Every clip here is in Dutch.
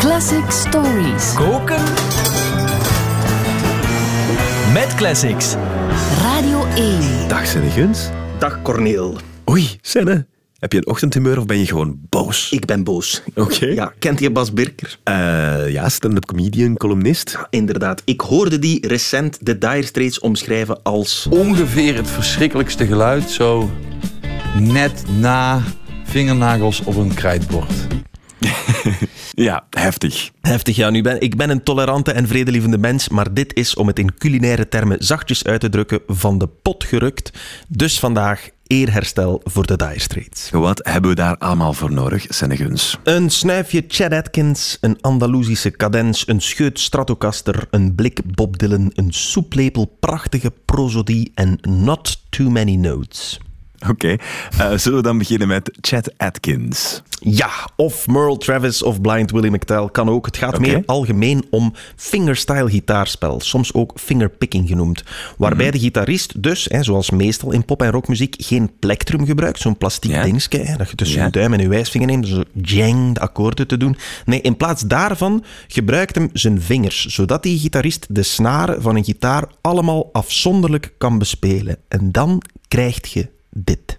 Classic Stories. Koken. Met classics. Radio 1. Dag Senne Guns. Dag Corneel. Oei, Senne. Heb je een ochtendhumeur of ben je gewoon boos? Ik ben boos. Oké. Ja, kent je Bas Birker? Eh, ja, stand-up comedian, columnist. Inderdaad. Ik hoorde die recent de Dire Straits omschrijven als... ongeveer het verschrikkelijkste geluid, zo net na vingernagels op een krijtbord. Ja, heftig. Heftig, ja. Nu ben, ik ben een tolerante en vredelievende mens, maar dit is, om het in culinaire termen zachtjes uit te drukken, van de pot gerukt. Dus vandaag eerherstel voor de Dire Straits. Wat hebben we daar allemaal voor nodig, Senne Guns? Een snuifje Chad Atkins, een Andalusische cadens, een scheut Stratocaster, een blik Bob Dylan, een soeplepel prachtige prosodie en not too many notes. Oké, eh, zullen we dan beginnen met Chad Atkins? Ja, of Merle Travis of Blind Willie McTell kan ook. Het gaat meer algemeen om fingerstyle gitaarspel, soms ook fingerpicking genoemd. Waarbij Mhm. de gitarist dus, hè, zoals meestal in pop- en rockmuziek, geen plektrum gebruikt, zo'n plastiek Ja. dingetje, hè, dat je tussen Ja. je duim en je wijsvinger neemt, zo jang, de akkoorden te doen. Nee, in plaats daarvan gebruikt hem zijn vingers, zodat die gitarist de snaren van een gitaar allemaal afzonderlijk kan bespelen. En dan krijg je dit.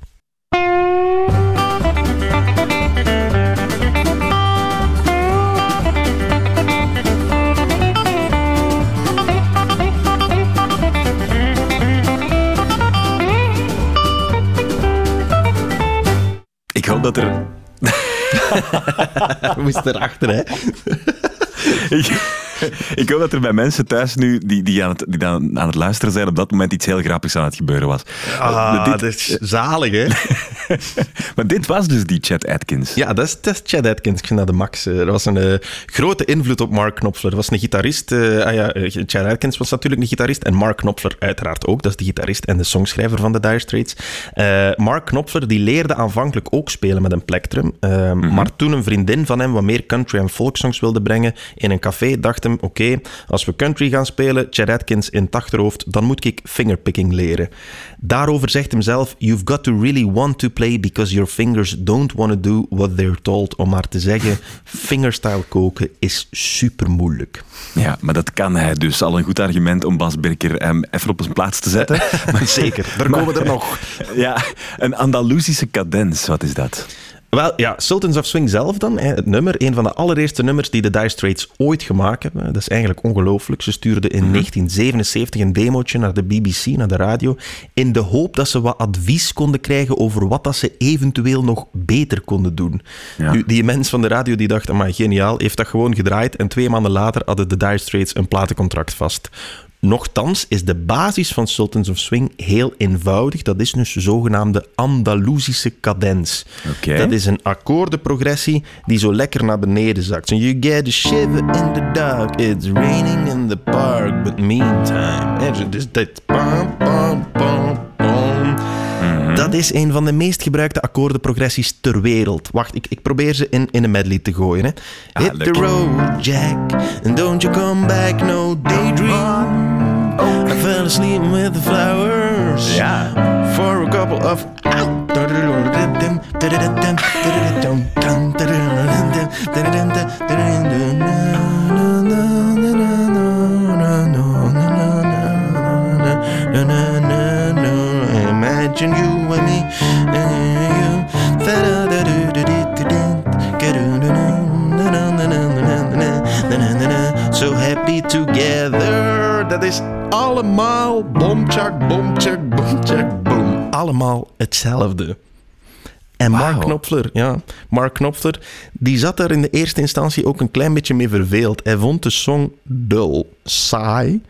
Ik hoop dat er... We moesten erachter, hè. ik, hoop dat er bij mensen thuis nu, die, die, aan het, die aan, aan het luisteren zijn, op dat moment iets heel grappigs aan het gebeuren was. Ah, Eh, dit, dat is zalig, hè? maar dit was dus die Chad Atkins. Ja, dat is, dat is Chad Atkins. Ik vind dat de max. Eh, Er was een eh, grote invloed op Mark Knopfler. Er was een gitarist. eh, ah ja, eh, Chad Atkins was natuurlijk een gitarist. En Mark Knopfler uiteraard ook. Dat is de gitarist en de songschrijver van de Dire Straits. Eh, Mark Knopfler die leerde aanvankelijk ook spelen met een plektrum. Eh, Maar toen een vriendin van hem wat meer country en folksongs wilde brengen in een café, dacht hem, oké, als we country gaan spelen, Chad Atkins in het achterhoofd, dan moet ik fingerpicking leren. Daarover zegt hem zelf, you've got to really want to play because your fingers don't want to do what they're told. Om maar te zeggen, fingerstyle koken is super moeilijk. Ja, maar dat kan hij dus. Al een goed argument om Bas Birker hem even op zijn plaats te zetten. Maar zeker, er komen er nog. ja, een Andalusische cadens, wat is dat? Wel, ja, Sultans of Swing zelf dan, het nummer, een van de allereerste nummers die de Dire Straits ooit gemaakt hebben. Dat is eigenlijk ongelooflijk. Ze stuurden in 1977 een demootje naar de BBC, naar de radio, in de hoop dat ze wat advies konden krijgen over wat dat ze eventueel nog beter konden doen. Ja. Nu, die mens van de radio die dacht, maar geniaal, heeft dat gewoon gedraaid en twee maanden later hadden de Dire Straits een platencontract vast. Nochtans is de basis van Sultans of Swing heel eenvoudig. Dat is dus de zogenaamde Andalusische cadens. Oké. Dat is een akkoordenprogressie die zo lekker naar beneden zakt. So you get a shiver in the dark, it's raining in the park, but meantime... Dus dat... Pam, pam, pam, pam. Dat is een van de meest gebruikte akkoordenprogressies ter wereld. Wacht, ik, ik probeer ze in, in een medley te gooien. Hè. Hit the road, Jack, and don't you come back, no daydream. I fell asleep with the flowers. Yeah. For a couple of... Imagine you and me So happy together. Dat is allemaal bomchak, bomchak, bomchak, boom. Allemaal hetzelfde. En Mark. Knopfler, ja, Mark Knopfler, die zat daar in de eerste instantie ook een klein beetje mee verveeld. Hij vond de song dul, saai,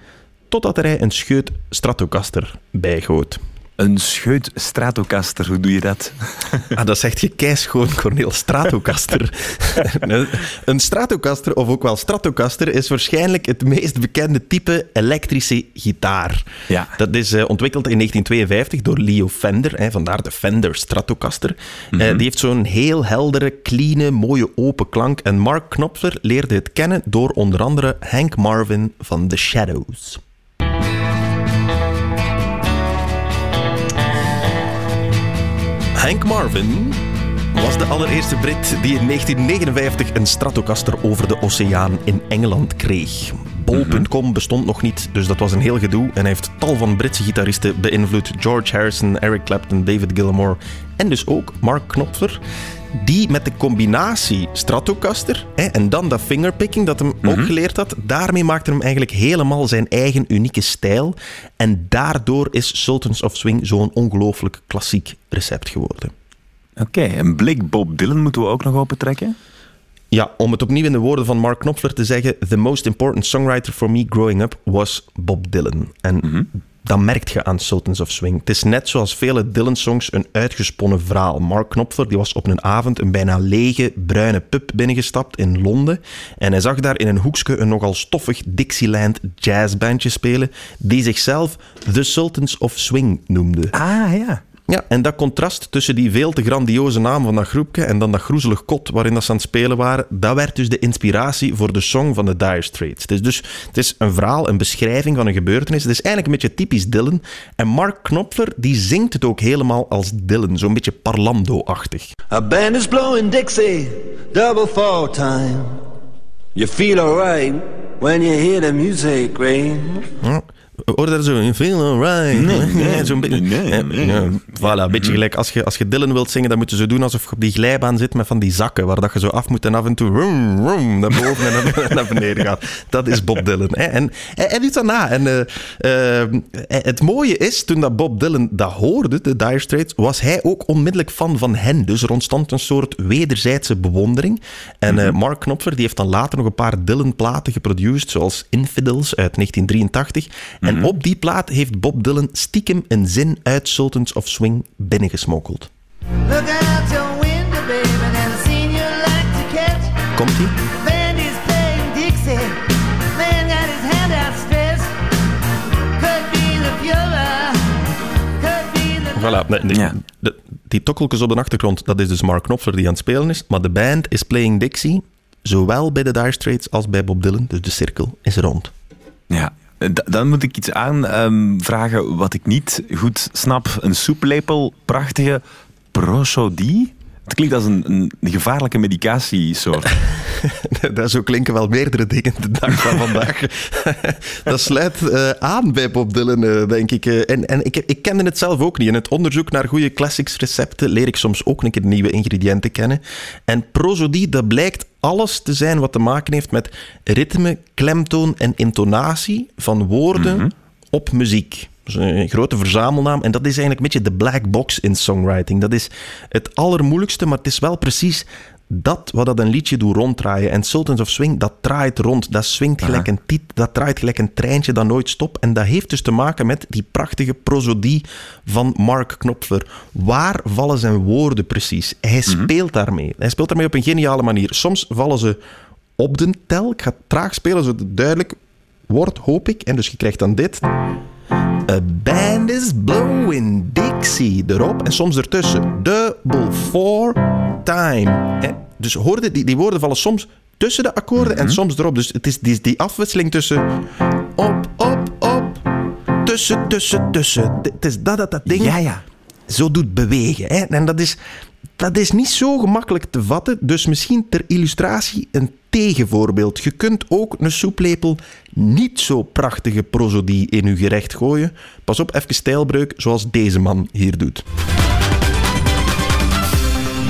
totdat er hij een scheut Stratocaster bijgoot. Een scheut Stratocaster, hoe doe je dat? Ah, dat zegt je keischoon, Corneel. Stratocaster. een Stratocaster, of ook wel Stratocaster, is waarschijnlijk het meest bekende type elektrische gitaar. Ja. Dat is eh, ontwikkeld in 1952 door Leo Fender, hè, vandaar de Fender Stratocaster. Eh, die heeft zo'n heel heldere, clean, mooie open klank. En Mark Knopfler leerde het kennen door onder andere Hank Marvin van The Shadows. Hank Marvin was de allereerste Brit die in 1959 een Stratocaster over de oceaan in Engeland kreeg. Bol.com bestond nog niet, dus dat was een heel gedoe. En hij heeft tal van Britse gitaristen beïnvloed. George Harrison, Eric Clapton, David Gilmour en dus ook Mark Knopfler. Die met de combinatie Stratocaster hè, en dan dat fingerpicking dat hem ook geleerd had, daarmee maakte hem eigenlijk helemaal zijn eigen unieke stijl. En daardoor is Sultans of Swing zo'n ongelooflijk klassiek recept geworden. Oké, een blik Bob Dylan moeten we ook nog opentrekken. Ja, om het opnieuw in de woorden van Mark Knopfler te zeggen: The most important songwriter for me growing up was Bob Dylan. En dat merkt je aan Sultans of Swing. Het is net zoals vele Dylan-songs een uitgesponnen verhaal. Mark Knopfler die was op een avond een bijna lege bruine pub binnengestapt in Londen. En hij zag daar in een hoekje een nogal stoffig Dixieland jazzbandje spelen, die zichzelf The Sultans of Swing noemde. Ah, ja. Ja, en dat contrast tussen die veel te grandioze naam van dat groepje en dan dat groezelig kot waarin dat ze aan het spelen waren, dat werd dus de inspiratie voor de song van de Dire Straits. Het is dus het is een verhaal, een beschrijving van een gebeurtenis. Het is eigenlijk een beetje typisch Dylan. En Mark Knopfler, die zingt het ook helemaal als Dylan, zo'n beetje parlando-achtig. A band is blowing Dixie, double fall time. You feel alright when you hear the music ring. Ja. Hoor daar zo in veel alright. Nee, zo'n beetje. nee, nee. Voilà, een beetje gelijk. Als je, als je Dylan wilt zingen, dan moeten ze doen alsof je op die glijbaan zit met van die zakken, waar dat je zo af moet en af en toe rum, rum, naar boven en naar, naar beneden gaat. Dat is Bob Dylan. Hè. En hij, hij doet dat na. En eh, eh, het mooie is, toen dat Bob Dylan dat hoorde, de Dire Straits, was hij ook onmiddellijk fan van hen. Dus er ontstond een soort wederzijdse bewondering. En eh, Mark Knopfler die heeft dan later nog een paar Dylan-platen geproduceerd, zoals Infidels uit 1983. En op die plaat heeft Bob Dylan stiekem een zin uit Sultans of Swing binnengesmokkeld. Komt-ie? Voilà. Nee, nee, Ja. de- die tokkeltjes op de achtergrond, dat is dus Mark Knopfler die aan het spelen is. Maar de band is playing Dixie, zowel bij de Dire Straits als bij Bob Dylan. Dus de cirkel is rond. Ja. D- Dan moet ik iets aanvragen wat ik niet goed snap. Een soeplepel, prachtige prosodie. Het klinkt als een, een gevaarlijke medicatiesoort. Dat zo klinken wel meerdere dingen de dag van vandaag. dat sluit eh, aan bij Bob Dylan, eh, denk ik. Eh, en en ik, ik kende het zelf ook niet. In het onderzoek naar goede classics recepten leer ik soms ook een keer nieuwe ingrediënten kennen. En prosodie, dat blijkt alles te zijn wat te maken heeft met ritme, klemtoon en intonatie van woorden op muziek. Dus een grote verzamelnaam. En dat is eigenlijk een beetje de black box in songwriting. Dat is het allermoeilijkste, maar het is wel precies dat wat dat een liedje doet ronddraaien. En Sultans of Swing, dat draait rond. Dat swingt gelijk een tiet, dat draait gelijk een treintje dat nooit stopt. En dat heeft dus te maken met die prachtige prosodie van Mark Knopfler. Waar vallen zijn woorden precies? Hij speelt daarmee. Hij speelt daarmee op een geniale manier. Soms vallen ze op de tel. Ik ga traag spelen, zodat het duidelijk wordt, hoop ik. En dus je krijgt dan dit. A band is blowing Dixie erop en soms ertussen. Double four time. Eh, Dus hoorde die, die woorden vallen soms tussen de akkoorden en soms erop. Dus het is die, die afwisseling tussen op, op, op, tussen, tussen, tussen. Het is dat, dat, dat ding Ja, ja. zo doet bewegen. Hè? En dat is, dat is niet zo gemakkelijk te vatten. Dus misschien ter illustratie een tegenvoorbeeld. Je kunt ook een soeplepel niet zo prachtige prosodie in uw gerecht gooien. Pas op, even stijlbreuk, zoals deze man hier doet.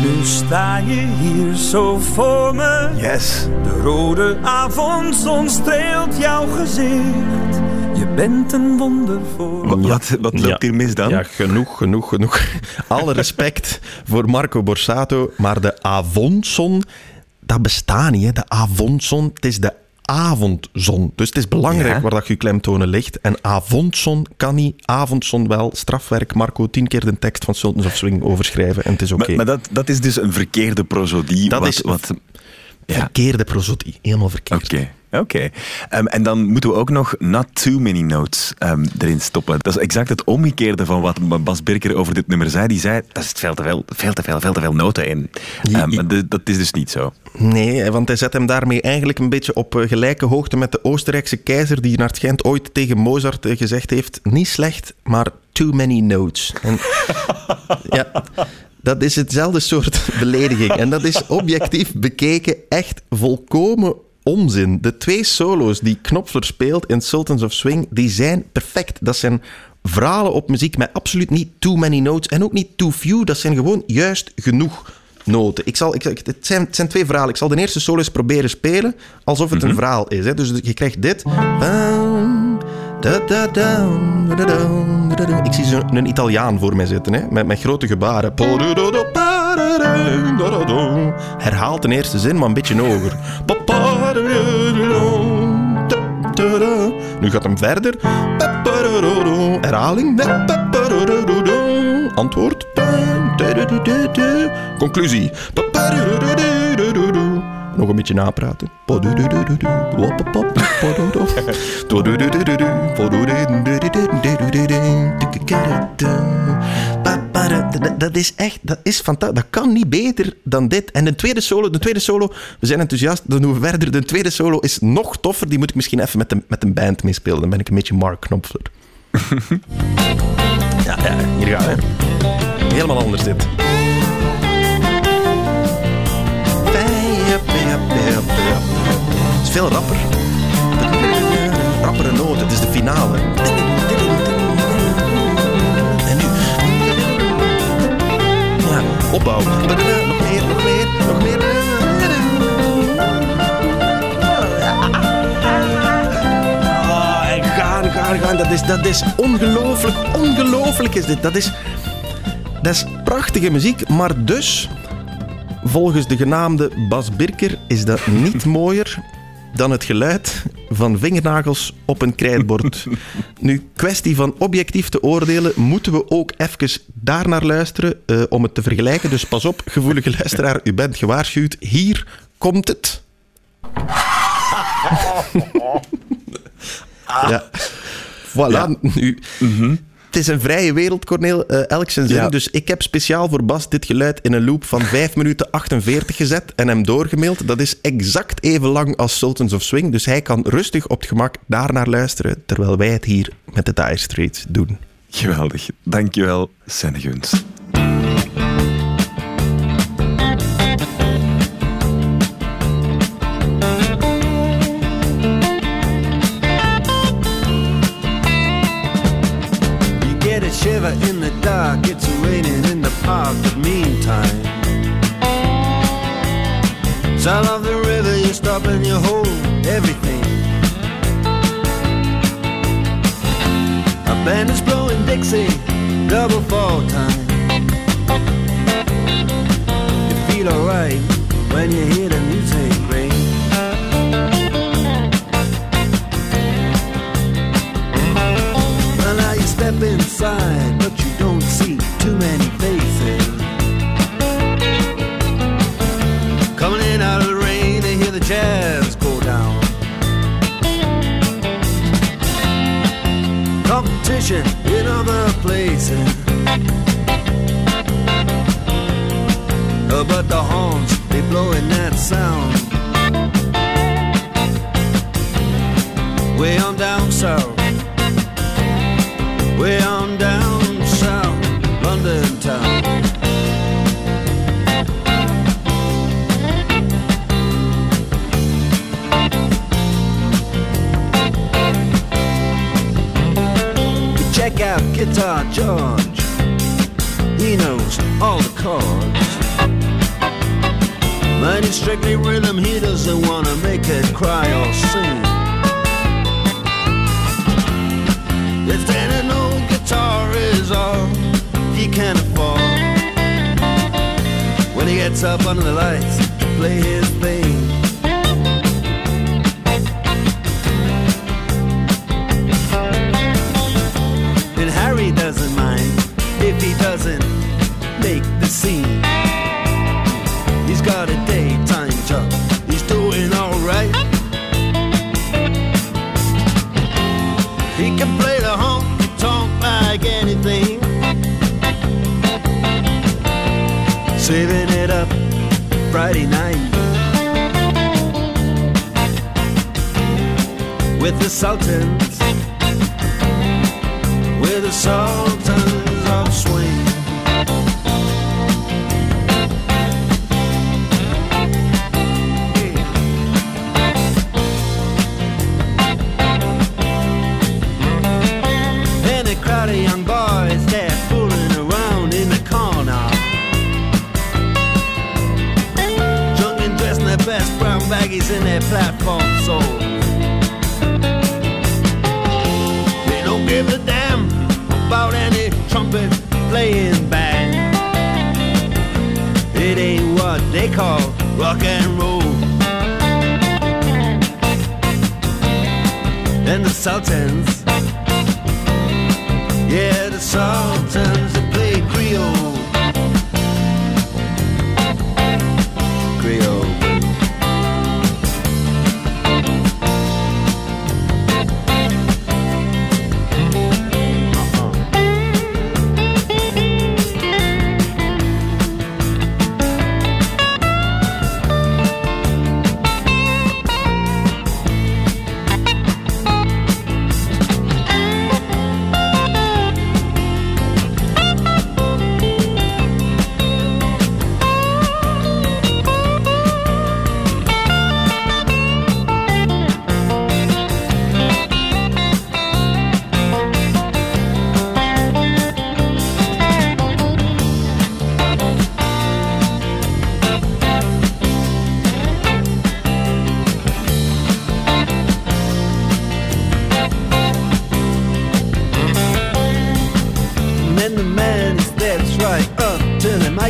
Nu sta je hier zo voor me. Yes. De rode avondzon streelt jouw gezicht. Je bent een wonder voor Wat, me. wat, wat loopt hier mis dan? Ja, genoeg, genoeg, genoeg. Alle respect voor Marco Borsato, maar de avondzon, dat bestaat niet. Hè. De avondzon, het is de avondzon. Dus het is belangrijk Ja. waar dat je klemtonen ligt. En avondzon kan niet, avondzon wel. Strafwerk, Marco, tien keer de tekst van Sultans of Swing overschrijven en het is oké. Maar, maar dat, dat is dus een verkeerde prosodie. Dat wat, is- wat, ja. Verkeerde prosodie, helemaal verkeerd. Oké, oké. Ehm, en dan moeten we ook nog not too many notes ehm, erin stoppen. Dat is exact het omgekeerde van wat Bas Birker over dit nummer zei. Die zei, dat is veel te veel, veel te veel, veel te veel noten in. Ehm, dat is dus niet zo. Nee, want hij zet hem daarmee eigenlijk een beetje op eh, gelijke hoogte met de Oostenrijkse keizer die naar het schijnt ooit tegen Mozart eh, gezegd heeft, niet slecht, maar too many notes. En, ja, Dat is hetzelfde soort belediging. En dat is objectief bekeken echt volkomen onzin. De twee solo's die Knopfler speelt in Sultans of Swing, die zijn perfect. Dat zijn verhalen op muziek met absoluut niet too many notes en ook niet too few. Dat zijn gewoon juist genoeg noten. Ik zal, ik, het, zijn, het zijn twee verhalen. Ik zal de eerste solo eens proberen spelen alsof het een verhaal is. Hè. Dus je krijgt dit. Ik zie zo'n een Italiaan voor mij zitten, hè, met, met grote gebaren. Herhaalt de eerste zin, maar een beetje hoger. Nu gaat hem verder. Herhaling. Antwoord. Conclusie. Nog een beetje napraten. Dat is echt, dat is fantastisch. Dat kan niet beter dan dit. En de tweede solo, de tweede solo, we zijn enthousiast, dan doen we verder. De tweede solo is nog toffer. Die moet ik misschien even met de, met een band meespelen. Dan ben ik een beetje Mark Knopfler. ja, ja, hier gaan we. Helemaal anders dit. Het is veel rapper. Rappere noten, het is de finale. Opbouw. Nog meer, nog meer, nog meer. Ah, en gaan, gaan, gaan. Dat is, dat is ongelooflijk, ongelooflijk is dit. Dat is, dat is prachtige muziek, maar dus, volgens de genaamde Bas Birker, is dat niet mooier dan het geluid van vingernagels op een krijtbord. Nu, kwestie van objectief te oordelen, moeten we ook even daarnaar luisteren eh, om het te vergelijken. Dus pas op, gevoelige luisteraar, u bent gewaarschuwd. Hier komt het. ja. Voilà. Nu, Het is een vrije wereld, Corneel. eh, elk zijn zin. Ja. Dus ik heb speciaal voor Bas dit geluid in een loop van 5 minuten 48 gezet en hem doorgemaild. Dat is exact even lang als Sultans of Swing. Dus hij kan rustig op het gemak daarnaar luisteren, terwijl wij het hier met de Dire Straits doen. Geweldig. Dankjewel, Senne park, but meantime. Sound of the river, you stop and you hold everything. A band is blowing Dixie, double fall time. You feel alright when you hear the music ring. Well, now you step inside, but you don't see too many Coming in out of the rain, they hear the jazz go down. Competition in other places. But the horns, they blowing that sound. Way on down south. Way on out Guitar George. He knows all the chords. Mine is strictly rhythm, he doesn't wanna make it cry or sing. An old guitar is all he can afford When he gets up under the lights to play his thing the Sultans, yeah, the Sultans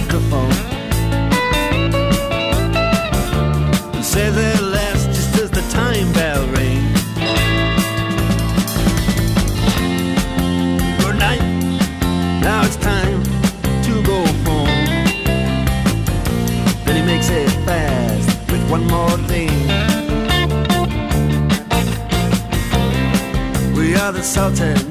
microphone. And says at last, just as the time bell rings. Good night. Now it's time to go home. Then he makes it fast with one more thing. We are the Sultans.